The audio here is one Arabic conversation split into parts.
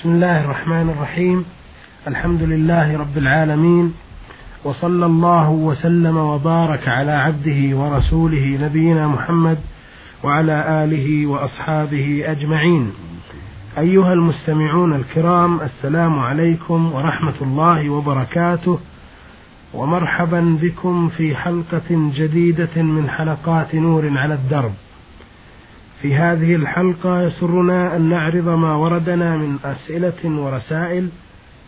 بسم الله الرحمن الرحيم. الحمد لله رب العالمين وصلى الله وسلم وبارك على عبده ورسوله نبينا محمد وعلى آله وأصحابه أجمعين. أيها المستمعون الكرام السلام عليكم ورحمة الله وبركاته. ومرحبا بكم في حلقة جديدة من حلقات نور على الدرب. في هذه الحلقة يسرنا أن نعرض ما وردنا من أسئلة ورسائل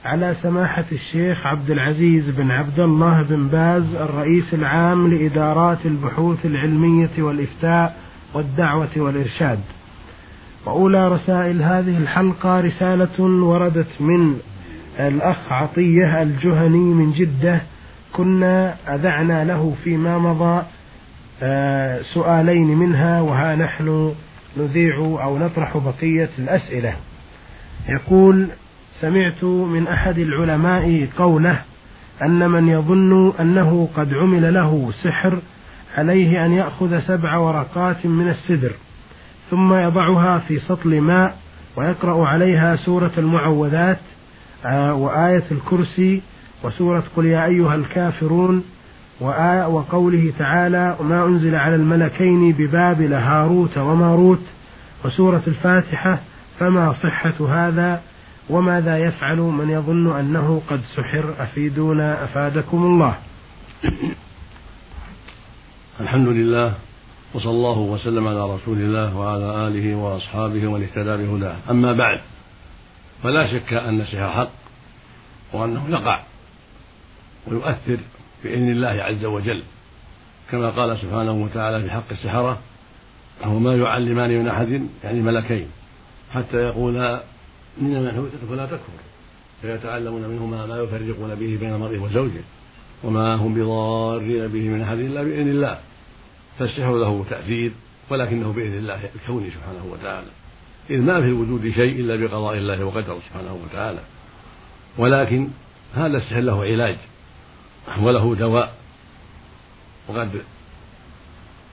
على سماحة الشيخ عبد العزيز بن عبد الله بن باز الرئيس العام لإدارات البحوث العلمية والإفتاء والدعوة والإرشاد. وأولى رسائل هذه الحلقة رسالة وردت من الأخ عطية الجهني من جدة كنا أذعنا له فيما مضى سؤالين منها وها نحن نذيع أو نطرح بقية الأسئلة. يقول سمعت من أحد العلماء قوله أن من يظن أنه قد عمل له سحر عليه أن يأخذ سبع ورقات من السدر ثم يضعها في سطل ماء ويقرأ عليها سورة المعوذات آه، وآية الكرسي وسورة قل يا أيها الكافرون وقوله تعالى وما أنزل على الملكين ببابل هاروت وماروت وسورة الفاتحة فما صحة هذا وماذا يفعل من يظن أنه قد سحر أفيدونا أفادكم الله. الحمد لله وصلى الله وسلم على رسول الله وعلى آله وأصحابه ومن اهتدى بهداه. أما بعد فلا شك أن السحر حق وأنه يقع ويؤثر بإذن الله عز وجل. كما قال سبحانه وتعالى في حق السحرة وما يعلمان من أحد يعني ملكين حتى يقولا إنما نحن فلا تكفر فيتعلمون منهما ما يفرقون به بين المرء وزوجه وما هم بضارين به من أحد إلا بإذن الله. فالسحر له تأثير ولكنه بإذن الله الكوني سبحانه وتعالى. إذ ما في الوجود شيء إلا بقضاء الله وقدره سبحانه وتعالى. ولكن هذا السحر له علاج. وله دواء. وقد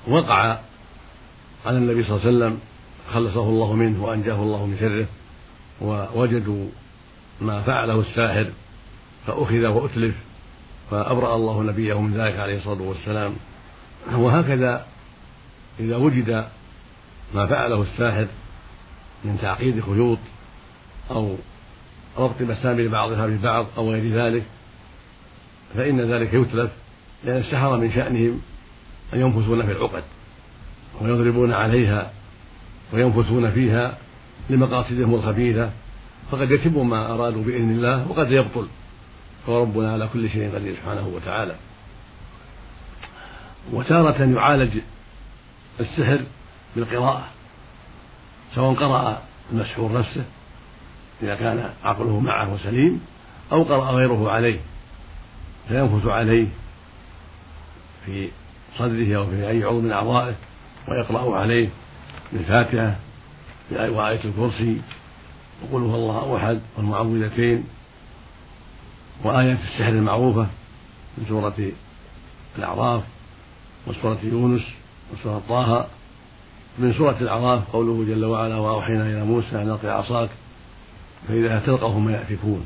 وقع على النبي صلى الله عليه وسلم خلصه الله منه وأنجاه الله من شره ووجدوا ما فعله الساحر فأخذ وأتلف فأبرأ الله نبيه من ذلك عليه الصلاة والسلام. وهكذا إذا وجد ما فعله الساحر من تعقيد خيوط أو ربط مسامر بعضها ببعض أو غير ذلك فإن ذلك يتلف لأن السحرة من شأنهم أن ينفثون في العقد ويضربون عليها وينفثون فيها لمقاصدهم الخبيثة فقد يتم ما أرادوا بإذن الله وقد يبطل وربنا على كل شيء قدير سبحانه وتعالى. وتارة يعالج السحر بالقراءة سواء قرأ المسحور نفسه إذا كان عقله معه سليم أو قرأ غيره عليه. فينفث عليه في صدره أو في أي عضو من أعضائه ويقرأ عليه بالفاتحة وآية الكرسي وقل هو الله أحد والمعوذتين وآيات السحر المعروفة من سورة الأعراف وسورة يونس وسورة طه. من سورة الأعراف قوله جل وعلا وأوحينا إلى موسى أن ألقي عصاك فإذا تلقف ما يأفكون.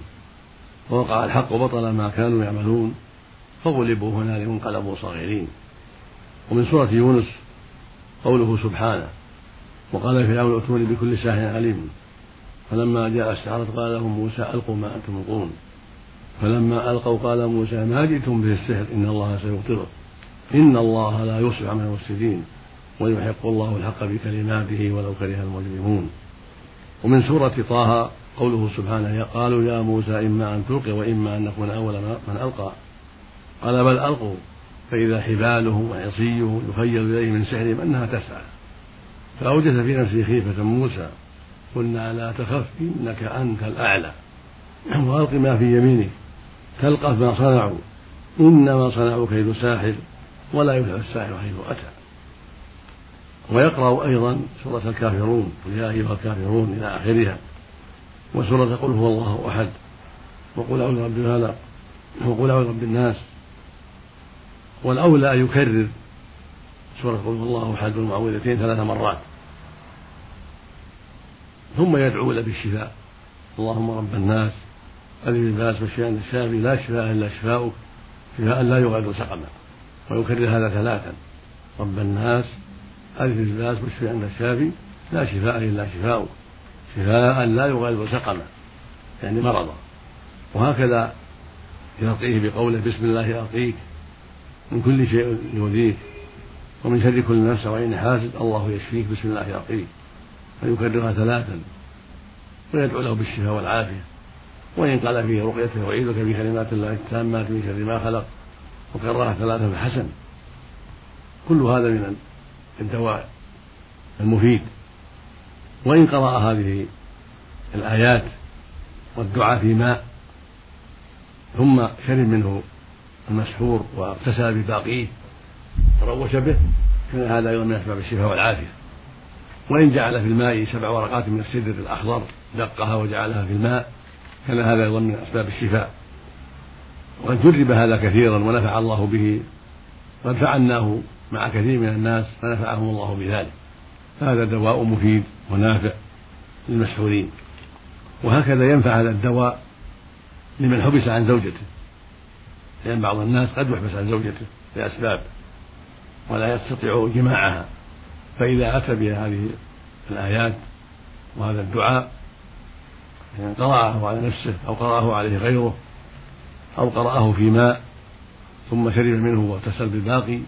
ووقع الحق وبطل ما كانوا يعملون فغلبوا هنالك انقلبوا صاغرين. ومن سورة يونس قوله سبحانه وقال فرعون ائتوني بكل ساحر عليم. فلما جاء السحرة قال لهم موسى ألقوا ما أنتم ملقون فلما ألقوا قال موسى ما جئتم به السحر إن الله سيبطله إن الله لا يصلح عمل المفسدين ويحق الله الحق بكلماته ولو كره المجرمون. ومن سورة طه قوله سبحانه قالوا يا موسى إما أن تلقي وإما أن نكون أول من ألقى. قال بل ألقوا. فإذا حباله وعصيه يخيل إليه من سحرهم أنها تسعى. فأوجس في نفسه خيفة موسى. قلنا لا تخف إنك أنت الأعلى. وألق ما في يمينك. تلقف ما صنعوا. إنما صنعوا كيد ساحر ولا يفلح الساحر حيث أتى. ويقرأ أيضا سورة الكافرون. يا أيها الكافرون إلى آخرها. وسورة قل هو الله أحد. وقل أعوذ برب الفلق وقل أعوذ برب الناس. والأولى أن يكرر سورة قل هو الله أحد والمعوذتين ثلاث مرات. ثم يدعو له بالشفاء. اللهم رب الناس أذهب الباس واشف أنت الشافي لا شفاء إلا شفاؤك. شفاء لا يغادر سقما. ويكرر هذا ثلاثا. رب الناس أذهب الباس واشف أنت الشافي لا شفاء إلا شفاؤك. شفاء لا يغادر سقما يعني مرضا. وهكذا يرقيه بقوله بسم الله أرقيك من كل شيء يؤذيك ومن شر كل نفس وعين حاسد الله يشفيك بسم الله يرقيك فيكررها ثلاثا ويدعو له بالشفاء والعافية. وإن قال فيه رقيته أعيذك بكلمات الله التامات من شر ما خلق. وكررها ثلاثة فحسن كل هذا من الدواء المفيد. وإن قرأ هذه الآيات والدعاء في ماء ثم شرب منه المسحور واغتسل بباقيه تروش به كان هذا أيضا من أسباب الشفاء والعافية. وإن جعل في الماء سبع ورقات من السدر الأخضر دقها وجعلها في الماء كان هذا أيضا من أسباب الشفاء. وقد جرب هذا كثيرا ونفع الله به قد فعلناه مع كثير من الناس فنفعهم الله بذلك. هذا دواء مفيد ونافع للمسحورين. وهكذا ينفع هذا الدواء لمن حبس عن زوجته. لأن بعض الناس قد يحبس عن زوجته لأسباب ولا يستطيع جماعها. فإذا أتى بهذه الآيات وهذا الدعاء يعني قرأه على نفسه أو قرأه عليه غيره أو قرأه في ماء ثم شرب منه واغتسل بالباقي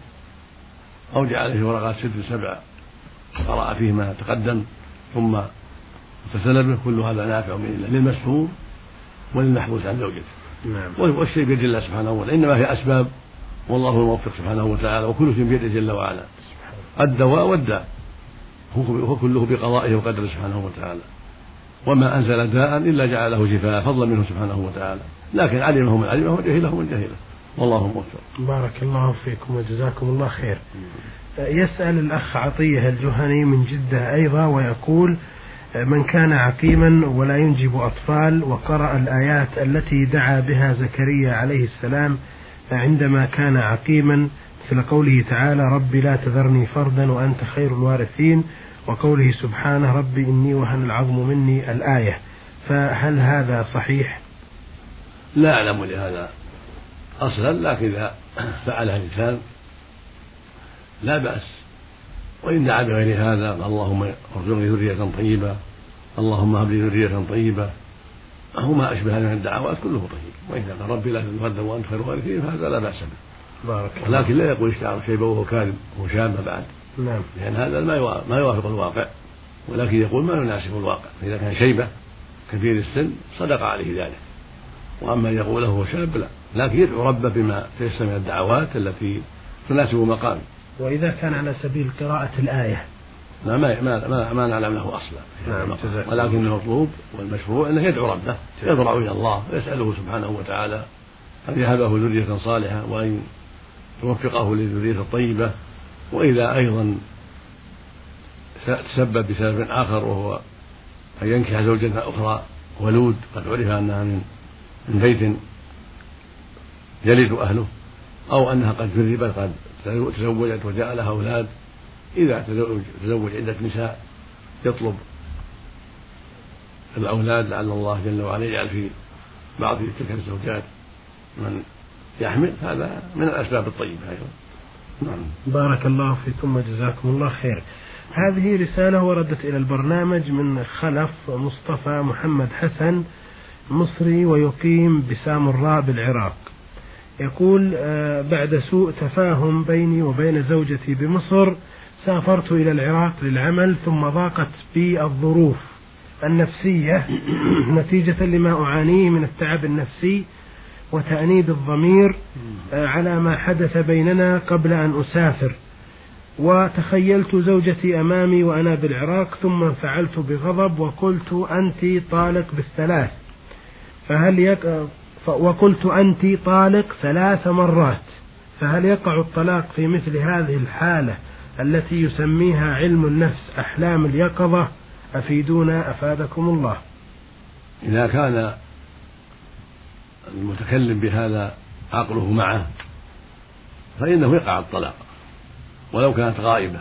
أو جعل فيه ورقات ست سبع قرأ فيه ما تقدم ثم اغتسل به كل هذا نافع بإذن الله. للمسحور وللمحبوس عن زوجته نعم. والشيء بيد الله سبحانه وتعالى. إنما هي أسباب والله الموفق سبحانه وتعالى وكل شيء بيده جل وعلا. الدواء والداء هو كله بقضائه وقدره سبحانه وتعالى. وما أنزل داء إلا جعله شفاء فضلا منه سبحانه وتعالى. لكن علمه من علمه وجهله من جهله والله موفق. بارك الله فيكم وجزاكم الله خير. يسأل الأخ عطية الجهني من جدة أيضا ويقول من كان عقيما ولا ينجب أطفال وقرأ الآيات التي دعا بها زكريا عليه السلام عندما كان عقيما مثل قوله تعالى رب لا تذرني فردا وأنت خير الوارثين وقوله سبحانه رب إني وهن العظم مني الآية. فهل هذا صحيح؟ لا أعلم لهذا. أصلا لكن إذا فعلها الإنسان لا بأس. وإن دعا بغير هذا اللهم ارزقني ذرية طيبة اللهم هب لي ذرية طيبة. أو ما أشبه من الدعوات كله طيب وإذا قال ربي لا تتغدى وأنت خير الوارثين فهذا لا بأس به. بارك الله لكن لا يقول اشتعر شيبة وهو كاذب وهو شاب بعد. نعم. لأن هذا ما ما يوافق الواقع. ولكن يقول ما يناسب الواقع. فإذا كان شيبة كبير السن صدق عليه ذلك. وأما يقول هو شاب لا. لكن يدعو ربه بما تيسر من الدعوات التي تناسب مقامه وإذا كان على سبيل قراءة الآية. لا ما ما ما, ما نعلم له أصلا. نعم ولكن المطلوب والمشروع أنه يدعو ربه يضرع إلى الله. ويسأله سبحانه وتعالى أن يهبه ذرية صالحة وأن يوفقه للذريه الطيبة واذا أيضا تسبب بسبب آخر وهو أن ينكح زوجة أخرى ولود قد عرف أنها من من بيت يلد أهله أو أنها قد جربت قد تزوجت وجاء لها أولاد. إذا تزوج, تزوج عدة نساء يطلب الأولاد لعل الله جل وعلا يجعل في بعض تلك الزوجات من يحمل. هذا من الأسباب الطيبة أيضا. نعم. بارك الله فيكم وجزاكم الله خير. هذه رسالة وردت إلى البرنامج من خلف مصطفى محمد حسن مصري ويقيم بسامراء بالعراق يقول آه، بعد سوء تفاهم بيني وبين زوجتي بمصر سافرت إلى العراق للعمل ثم ضاقت بي الظروف النفسية نتيجة لما أعانيه من التعب النفسي وتأنيب الضمير آه، على ما حدث بيننا قبل أن أسافر. وتخيلت زوجتي أمامي وأنا بالعراق ثم انفعلت بغضب وقلت أنت طالق بالثلاث. فهل يق... وقلت أنت طالق ثلاث مرات فهل يقع الطلاق في مثل هذه الحالة التي يسميها علم النفس أحلام اليقظة؟ أفيدونا أفادكم الله. إذا كان المتكلم بهذا عقله معه فإنه يقع الطلاق ولو كانت غائبة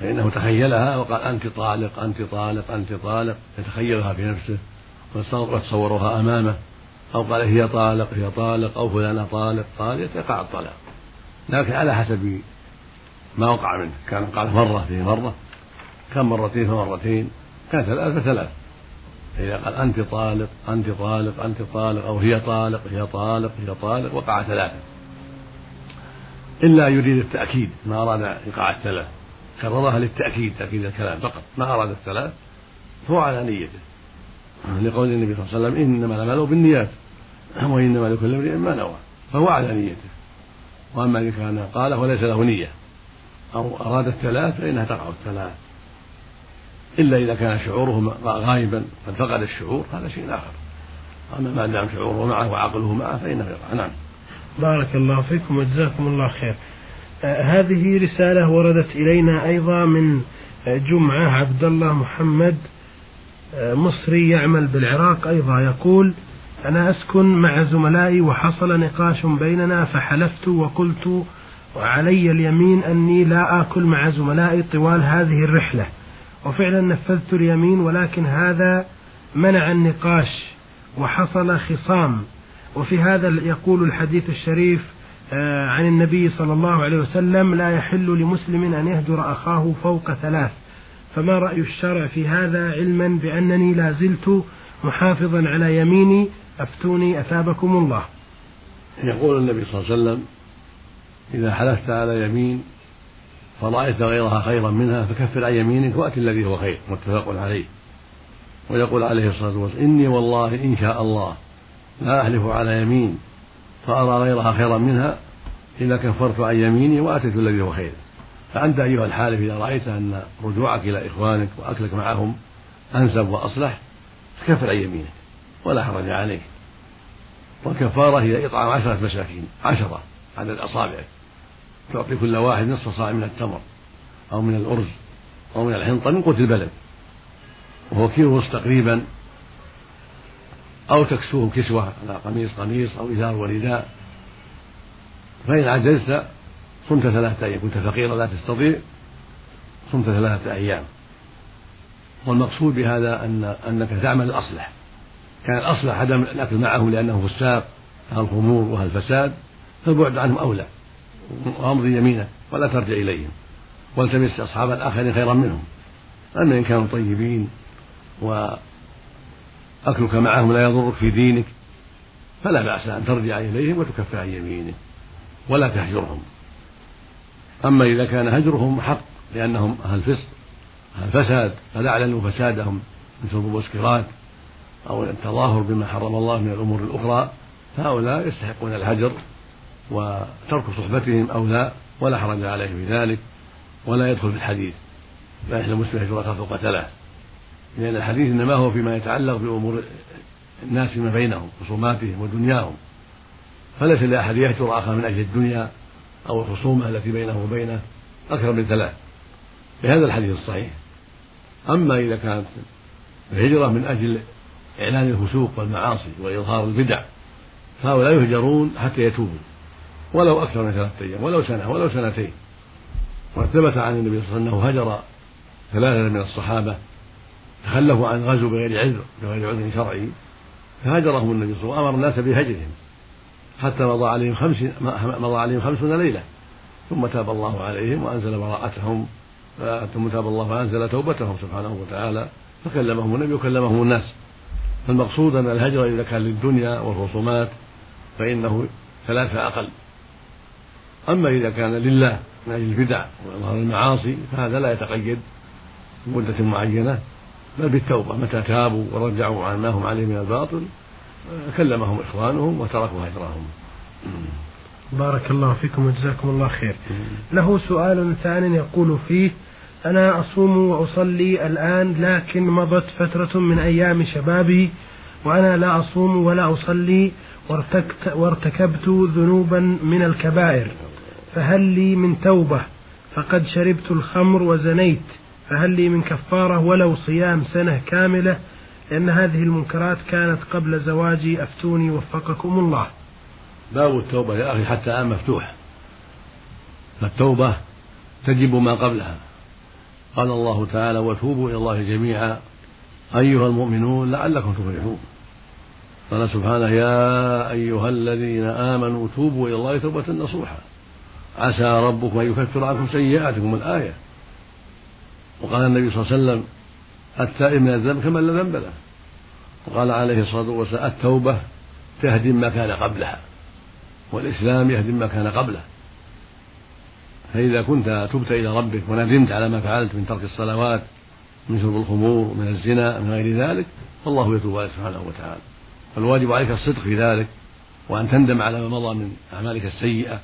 فإنه تخيلها وقال أنت طالق أنت طالق أنت طالق يتخيلها في نفسه وتصوروها أمامه. أو قال هي طالق هي طالق أو فلانة طالق قال يقع الطلاق. لكن على حسب ما وقع منه. كان قال مرة في مرة كان مرتين فمرتين كان ثلاث إذا قال أنت طالق أنت طالق أنت طالق أو هي طالق هي طالق هي طالق وقع ثلاثة. إلا يريد التأكيد ما أراد إيقاع الثلاث. كررها للتأكيد تأكيد الكلام فقط. ما أراد الثلاث فهو على نيته. لقول النبي صلى الله عليه وسلم إنما الأعمال بالنيات. وإنما لكل امرئ ما نوى فهو على نيته. وأما إن كان قال وليس له نية. أو أراد الثلاث فإنها تقع الثلاث. إلا إذا كان شعوره غائبا قد فقد الشعور هذا شيء آخر. أما ما دام شعوره معه وعقله معه فإنه يقع. نعم. بارك الله فيكم وجزاكم الله خير. آه هذه رسالة وردت إلينا أيضا من جمعة عبد الله محمد آه مصري يعمل بالعراق أيضا يقول أنا أسكن مع زملائي وحصل نقاش بيننا فحلفت وقلت وعلي اليمين أني لا آكل مع زملائي طوال هذه الرحلة. وفعلا نفذت اليمين ولكن هذا منع النقاش وحصل خصام. وفي هذا يقول الحديث الشريف آه، عن النبي صلى الله عليه وسلم لا يحل لمسلم أن يهجر أخاه فوق ثلاث. فما رأي الشرع في هذا علما بأنني لا زلت محافظا على يميني أفتوني أثابكم الله. يقول النبي صلى الله عليه وسلم إذا حلفت على يمين فرأيت غيرها خيرا منها فكفر عن يمينك وأت الذي هو خير. متفق عليه. ويقول عليه الصلاة والسلام إني والله إن شاء الله لا أحلف على يمين فأرى غيرها خيرا منها إذا كفرت عن يميني وأتيت الذي هو خير. فأنت أيها الحالف إذا رأيت أن رجوعك إلى إخوانك وأكلك معهم أنسب وأصلح فكفر عن يمينك. ولا حرج عليك والكفارة هي إطعام عشرة مساكين عشرة عدد أصابعك تعطي كل واحد نصف صاع من التمر أو من الأرز أو من الحنطة من قوت البلد. وهو كيلو تقريبا. أو تكسوه كسوة على قميص قميص أو إزار ورداء. فإن عجزت صمت ثلاثة أيام كنت فقيرا لا تستطيع صمت ثلاثة أيام. والمقصود بهذا أن أنك تعمل الأصلح كان الأصلح عدم الأكل معهم لأنه فساق الخمور وهالفساد فالبعد عنهم أولى. وأمضي يمينك ولا ترجع إليهم. والتمس أصحاب الآخرين خيرا منهم. أما إن كانوا طيبين وأكلك معهم لا يضرك في دينك فلا بأس أن ترجع إليهم وتكفر عن يمينك ولا تهجرهم. أما إذا كان هجرهم حق لأنهم أهل فسق أهل فساد قد أعلنوا فسادهم من شرب المسكرات أو التظاهر بما حرم الله من الأمور الأخرى فهؤلاء يستحقون الهجر وترك صحبتهم أولى ولا حرج عليه في ذلك ولا يدخل في الحديث. لا يحل المسلم هجرة فوق ثلاث لأن الحديث إنما هو فيما يتعلق بأمور الناس فيما بينهم خصوماتهم ودنياهم. فليس لأحد يهجر أخاه من أجل الدنيا أو الخصومة التي بينه وبينه أكثر من ثلاث. بهذا الحديث الصحيح. أما إذا كانت الهجرة من أجل إعلان الفسوق والمعاصي وإظهار البدع فهؤلاء يهجرون حتى يتوبوا ولو أكثر من ثلاثة أيام ولو سنة ولو سنتين. وقد ثبت عن النبي صلى الله عليه وسلم أنه هجر ثلاثة من الصحابة تخلفوا عن غزو بغير عذر بغير عذر شرعي فهاجرهم النبي صلى الله عليه وسلم وأمر الناس بهجرهم حتى مضى عليهم خمس مضى عليهم خمسون ليلة. ثم تاب الله عليهم وأنزل براءتهم ثم تاب الله فأنزل توبتهم سبحانه وتعالى فكلمهم النبي وكلمهم الناس. فالمقصود أن الهجر إذا كان للدنيا والخصومات فإنه ثلاثة أقل. أما إذا كان لله من أجل البدع وإظهار المعاصي فهذا لا يتقيد بمدة معينة بل بالتوبة. متى تابوا ورجعوا عن ما هم عليه من الباطل كلمهم إخوانهم وتركوا هجرهم. بارك الله فيكم وجزاكم الله خير. له سؤال ثان يقول فيه أنا أصوم وأصلي الآن لكن مضت فترة من أيام شبابي وأنا لا أصوم ولا أصلي وارتكبت ذنوبا من الكبائر. فهل لي من توبة؟ فقد شربت الخمر وزنيت. فهل لي من كفارة ولو صيام سنة كاملة؟ لأن هذه المنكرات كانت قبل زواجي. أفتوني وفقكم الله. باب التوبة يا أخي حتى الآن مفتوح. فالتوبة تجب ما قبلها. قال الله تعالى وتوبوا إلى الله جميعا أيها المؤمنون لعلكم تفلحون. قال سبحانه يا أيها الذين آمنوا توبوا إلى الله توبة نصوحا. عسى ربكم أن يكفر عنكم سيئاتكم الآية. وقال النبي صلى الله عليه وسلم التائب من الذنب كمن لا ذنب له. وقال عليه الصلاة والسلام التوبة تهدم ما كان قبلها والإسلام يهدم ما كان قبله. فإذا كنت تبت إلى ربك وندمت على ما فعلت من ترك الصلوات من شرب الخمور ومن الزنا من غير ذلك فالله يتوب عليك سبحانه وتعالى. فالواجب عليك الصدق في ذلك وأن تندم على ما مضى من أعمالك السيئة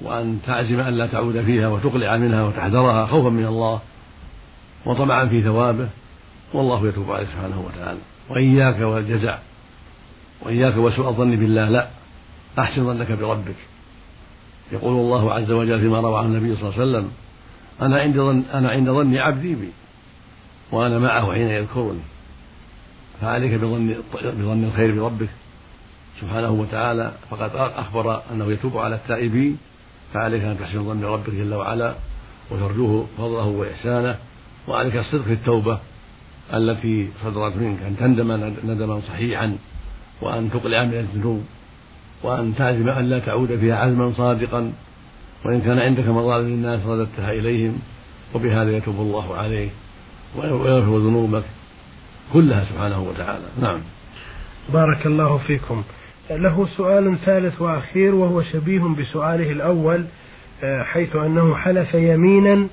وأن تعزم أن لا تعود فيها وتقلع منها وتحذرها خوفا من الله وطمعا في ثوابه والله يتوب عليك سبحانه وتعالى. وإياك والجزع وإياك وسوء الظن بالله لا أحسن ظنك بربك. يقول الله عز وجل فيما روى عن النبي صلى الله عليه وسلم أنا عند ظن أنا عند ظن عبدي بي وأنا معه حين يذكرني. فعليك بظن بظن الخير بربك سبحانه وتعالى. فقد أخبر أنه يتوب على التائبين فعليك أن تحسن ظن ربك جل وعلا وترجوه فضله وإحسانه. وعليك الصدق في التوبة التي صدرت منك أن تندم ندما صحيحا وأن تقلع من الذنوب. وأن تعزم أن لا تعود فيها عزما صادقا وإن كان عندك مظالم للناس رددتها إليهم وبهذا يتوب الله عليك ويغفر ذنوبك كلها سبحانه وتعالى. نعم. بارك الله فيكم. له سؤال ثالث وأخير وهو شبيه بسؤاله الأول آه، حيث أنه حلف يمينا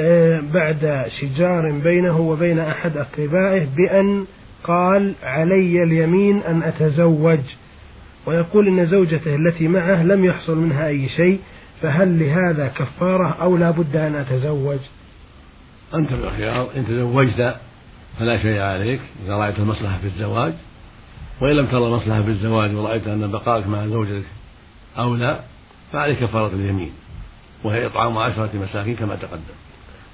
آه، بعد شجار بينه وبين أحد أقربائه بأن قال علي اليمين أن أتزوج. ويقول إن زوجته التي معه لم يحصل منها أي شيء فهل لهذا كفارة أو لا بد أن أتزوج؟ أنت بالخيار إن تزوجت فلا شيء عليك إذا رأيت المصلحة في الزواج. وإن لم ترى المصلحة في الزواج ورأيت أن بقائك مع زوجتك أولى فعليك كفارة اليمين وهي إطعام عشرة مساكين كما تقدم.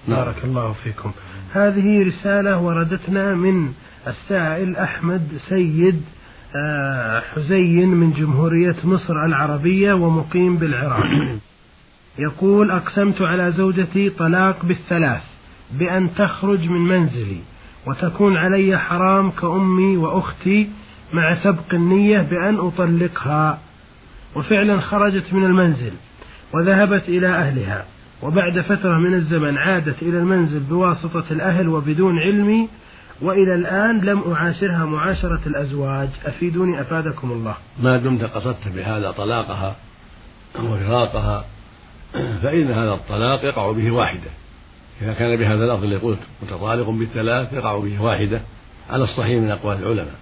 نعم. بارك الله فيكم. هذه رسالة وردتنا من السائل أحمد سيد حزين من جمهورية مصر العربية ومقيم بالعراق. يقول أقسمت على زوجتي طلاق بالثلاث بأن تخرج من منزلي وتكون علي حرام كأمي وأختي مع سبق النية بأن أطلقها. وفعلا خرجت من المنزل وذهبت إلى أهلها. وبعد فترة من الزمن عادت إلى المنزل بواسطة الأهل وبدون علمي وإلى الآن لم أعاشرها معاشرة الأزواج. أفيدوني أفادكم الله. ما دمت قصدت بهذا طلاقها وفراقها فإن هذا الطلاق يقع به واحدة. إذا كان بهذا اللفظ اللي قلت متطالق بالثلاث يقع به واحدة على الصحيح من أقوال العلماء.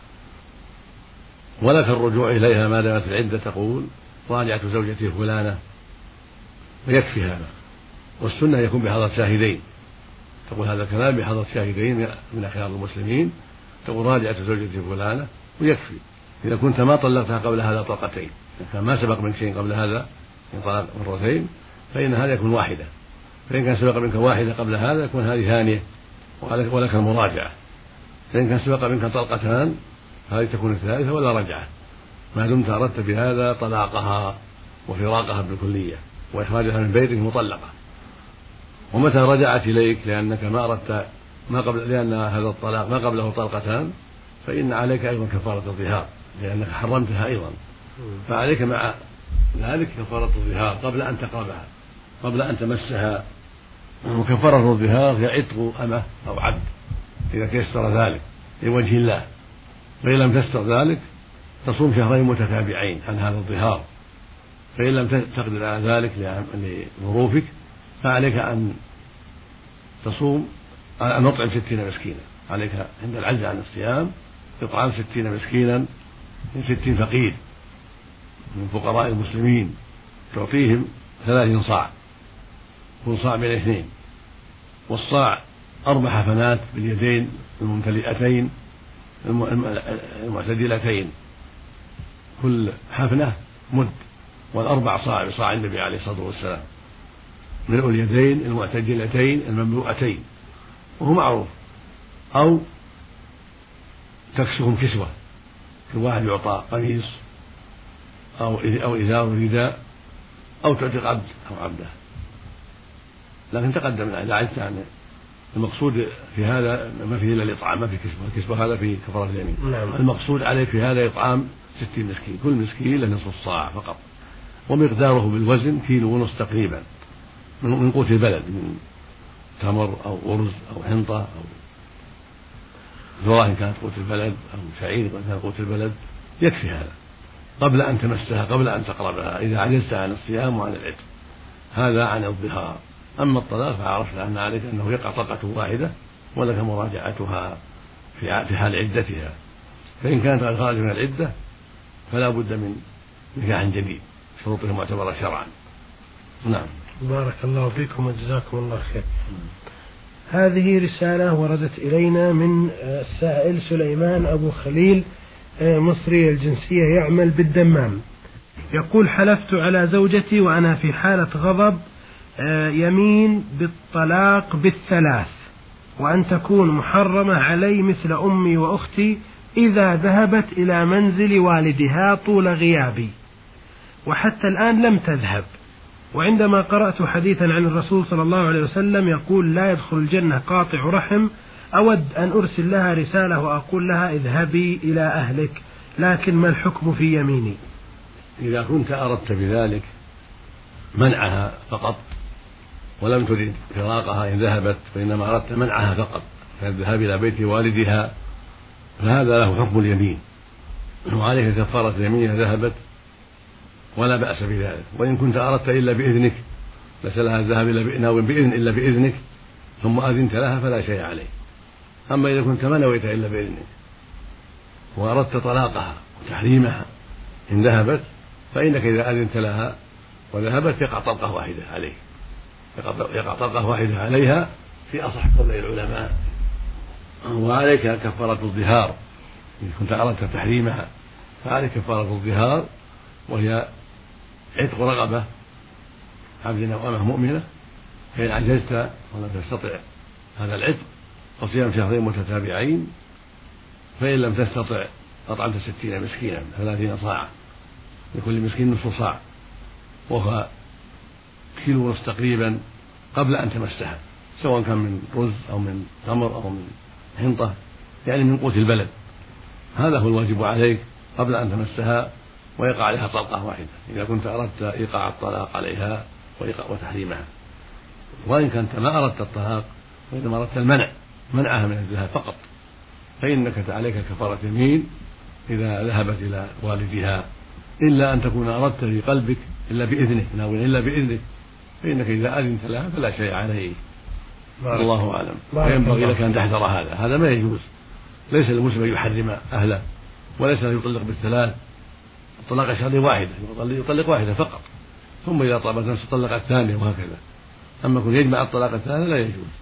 ولك الرجوع إليها ما دامت العدة تقول راجعت زوجتي فلانة ويكفي هذا. والسنة يكون بحضرة شاهدين تقول هذا الكلام بحضرة شاهدين من أخيار المسلمين تقول راجعت زوجتي فلانة ويكفي. إذا كنت ما طلقتها قبل هذا طلقتين كان ما سبق منك شيء قبل هذا من طلاق مرتين فإن هذا يكون واحدة. فإن كان سبق منك واحدة قبل هذا يكون هذه ثانية ولك المراجعة. فإن كان سبق منك طلقتان هذه تكون الثالثة ولا رجعة. ما دمت أردت بهذا طلاقها وفراقها بالكلية وإخراجها من بيتك مطلقة. ومتى رجعت إليك؟ لأنك ما أردت ما قبل لأن هذا الطلاق ما قبله طلقتان فإن عليك أيضا كفارة الظهار لأنك حرمتها أيضا. فعليك مع ذلك كفارة الظهار قبل أن تقربها قبل أن تمسها. وكفارة الظهار هي عتق أمة أو عبد إذا تيسر ذلك لوجه الله. فإن لم تستر ذلك تصوم شهرين متتابعين عن هذا الظهار. فإن لم تقدر على ذلك لظروفك فعليك أن تصوم أن نطعم ستين مسكينا. عليك عند العجز عن الصيام إطعام ستين مسكينا من ستين فقير من فقراء المسلمين تعطيهم ثلاثين صاع كل صاع بين اثنين. والصاع أربع حفنات باليدين الممتلئتين المعتدلتين. كل حفنة مد والأربع صاع بصاع النبي عليه الصلاة والسلام. ملء اليدين المعتدلتين المملوءتين وهو معروف. أو تكسهم كسوة كل واحد يعطى قميص أو أو إزار رداء أو تعتق عبد أو عبده. لكن تقدم إذا عجزت عن المقصود في هذا ما فيه إلا الإطعام ما في كسبه الكسبه هذا في كفارة اليمين. نعم. المقصود عليك في هذا إطعام ستين مسكين كل مسكين له نصف الصاع فقط. ومقداره بالوزن كيلو ونص تقريبا. من قوت البلد من تمر أو أرز أو حنطة أو ذره ان كانت قوت البلد أو شعير ان كانت قوت البلد يكفي هذا. قبل أن تمسها قبل أن تقربها إذا عجزت عن الصيام وعن العتق هذا عن الظهار. أما الطلاق فعرفت أن عليك أنه يقع طلقة واحدة ولك مراجعتها في حال عدتها. فإن كانت قد خرج من العدة فلا بد من نكاح جديد شروطه معتبره شرعا. نعم. بارك الله فيكم وجزاكم الله خير. هذه رسالة وردت إلينا من السائل سليمان أبو خليل مصري الجنسية يعمل بالدمام. يقول حلفت على زوجتي وأنا في حالة غضب يمين بالطلاق بالثلاث وأن تكون محرمة علي مثل أمي وأختي إذا ذهبت إلى منزل والدها طول غيابي وحتى الآن لم تذهب. وعندما قرأت حديثا عن الرسول صلى الله عليه وسلم يقول لا يدخل الجنة قاطع رحم أود أن أرسل لها رسالة وأقول لها اذهبي إلى أهلك لكن ما الحكم في يميني؟ إذا كنت أردت بذلك منعها فقط ولم ترد فراقها إن ذهبت وإنما أردت منعها فقط كالذهاب إلى بيت والدها فهذا له حكم اليمين. وعليك كفارة اليمين إذا ذهبت ولا بأس بذلك. وإن كنت أردت إلا بإذنك ليس لها الذهاب إلا ناو بإذن إلا بإذنك ثم أذنت لها فلا شيء عليك. أما إذا كنت ما نويت إلا بإذنك وأردت طلاقها وتحريمها إن ذهبت فإنك إذا أذنت لها وذهبت يقع طلقة واحدة عليك. يقع طلقة واحدة عليها في أصح قول العلماء. وعليك كفارة الظهار. إن كنت أردت تحريمها فعليك كفارة الظهار وهي عتق رغبة. عبد أو أمة مؤمنة. فإن عجزت ولم تستطع هذا العتق فصيام شهرين متتابعين. فإن لم تستطع أطعمت ستين مسكينا ثلاثين صاعا. لكل مسكين نصف صاع. وهو كيلو ونصف تقريبا قبل أن تمسها سواء كان من رز أو من تمر أو من حنطة يعني من قوت البلد. هذا هو الواجب عليك قبل أن تمسها. ويقع عليها طلقة واحدة. إذا كنت أردت إيقاع الطلاق عليها وتحريمها. وإن كنت ما أردت الطلاق وإنما أردت المنع منعها من الذهاب فقط. فإنك عليك كفارة يمين إذا ذهبت إلى والدها. إلا أن تكون أردت في قلبك إلا بإذنه ناويا إلا بإذنه. فإنك إذا أذنت لها فلا شيء عليك الله أعلم. فينبغي لك أن تحذر هذا. هذا ما يجوز. ليس للمسلم أن يحرم أهله وليس أن يطلق بالثلاث. الطلاق الشهري واحدة يطلق واحدة فقط. ثم إذا طلبت نفسه طلق الثانية وهكذا. أما كن يجمع الطلاق الثاني لا يجوز.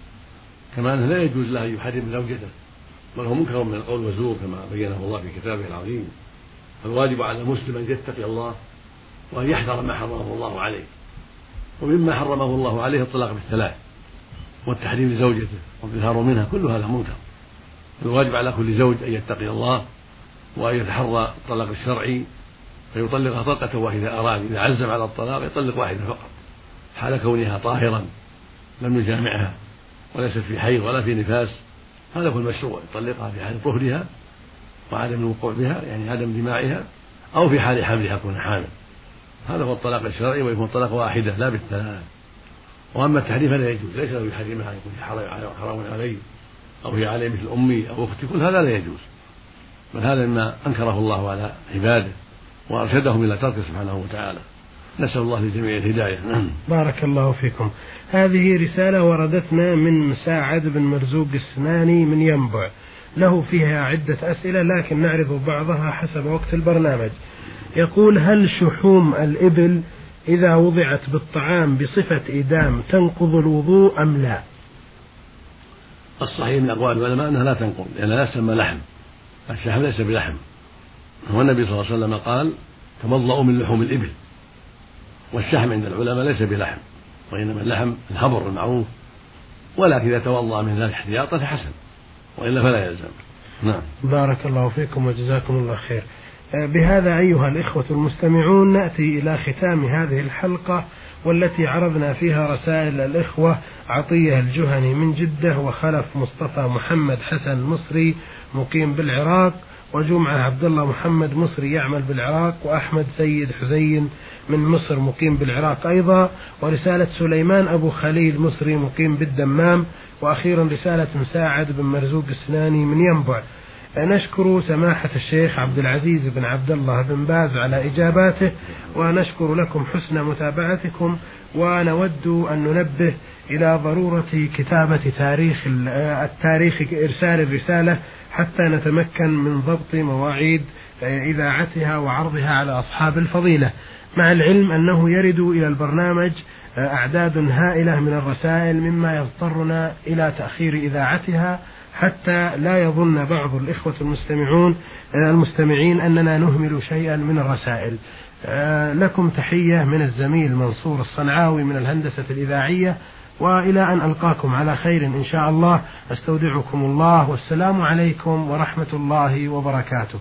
كما أنه لا يجوز له أن يحرم زوجته. بل هو منكر من القول والزور كما بينه الله في كتابه العظيم. فالواجب على المسلم أن يتقي الله وأن يحذر ما حرمه الله عليه. ومما حرمه الله عليه الطلاق بالثلاث والتحريم لزوجته والظهار منها كل هذا منكر. الواجب على كل زوج أن يتقي الله وأن يتحرى الطلاق الشرعي فيطلقها طلقة واحدة أراد إذا عزم على الطلاق يطلق واحدة فقط. حال كونها طاهرا لم يجامعها وليست في حيض ولا في نفاس. هذا هو المشروع يطلقها في حال طهرها وعدم الوقوع بها يعني عدم جماعها أو في حال حملها كون حامل. هذا هو الطلاق الشرعي ويكون طلاق واحدة لا بالثلاث وأما التحريم فلا يجوز ليس له يحرمها يكون حرام عليه أو هي عليه مثل أمي أو أختي كل هذا لا يجوز. بل هذا مما أنكره الله على عباده. وأرشدهم إلى تركه سبحانه وتعالى. نسأل الله للجميع الهداية. نعم. بارك الله فيكم. هذه رسالة وردتنا من مساعد بن مرزوق السناني من ينبع. له فيها عدة أسئلة لكن نعرض بعضها حسب وقت البرنامج. يقول هل شحوم الإبل إذا وضعت بالطعام بصفة إدام تنقض الوضوء أم لا؟ الصحيح من أقوال العلماء أنها لا تنقض لأنها لا تسمى لحم. الشحم ليس بلحم. والنبي صلى الله عليه وسلم قال تمضأوا من لحوم الإبل والشحم عند العلماء ليس بلحم وإنما اللحم الهبر المعروف ولكن إذا توضأ من ذلك احتياطا فحسن وإلا فلا يلزم. نعم. بارك الله فيكم وجزاكم الله خير. بهذا أيها الإخوة المستمعون نأتي إلى ختام هذه الحلقة والتي عرضنا فيها رسائل الإخوة عطية الجهني من جدة وخلف مصطفى محمد حسن مصري مقيم بالعراق. وجمعة عبد الله محمد مصري يعمل بالعراق وأحمد سيد حزين من مصر مقيم بالعراق أيضا ورسالة سليمان أبو خليل مصري مقيم بالدمام وأخيرا رسالة مساعد بن مرزوق السناني من ينبع. نشكر سماحة الشيخ عبد العزيز بن عبد الله بن باز على إجاباته ونشكر لكم حسن متابعتكم ونود أن ننبه إلى ضرورة كتابة تاريخ التاريخ إرسال الرسالة حتى نتمكن من ضبط مواعيد إذاعتها وعرضها على أصحاب الفضيلة. مع العلم أنه يرد إلى البرنامج أعداد هائلة من الرسائل مما يضطرنا إلى تأخير إذاعتها حتى لا يظن بعض الإخوة المستمعون المستمعين أننا نهمل شيئا من الرسائل. لكم تحية من الزميل منصور الصنعاوي من الهندسة الإذاعية وإلى أن ألقاكم على خير إن شاء الله أستودعكم الله والسلام عليكم ورحمة الله وبركاته.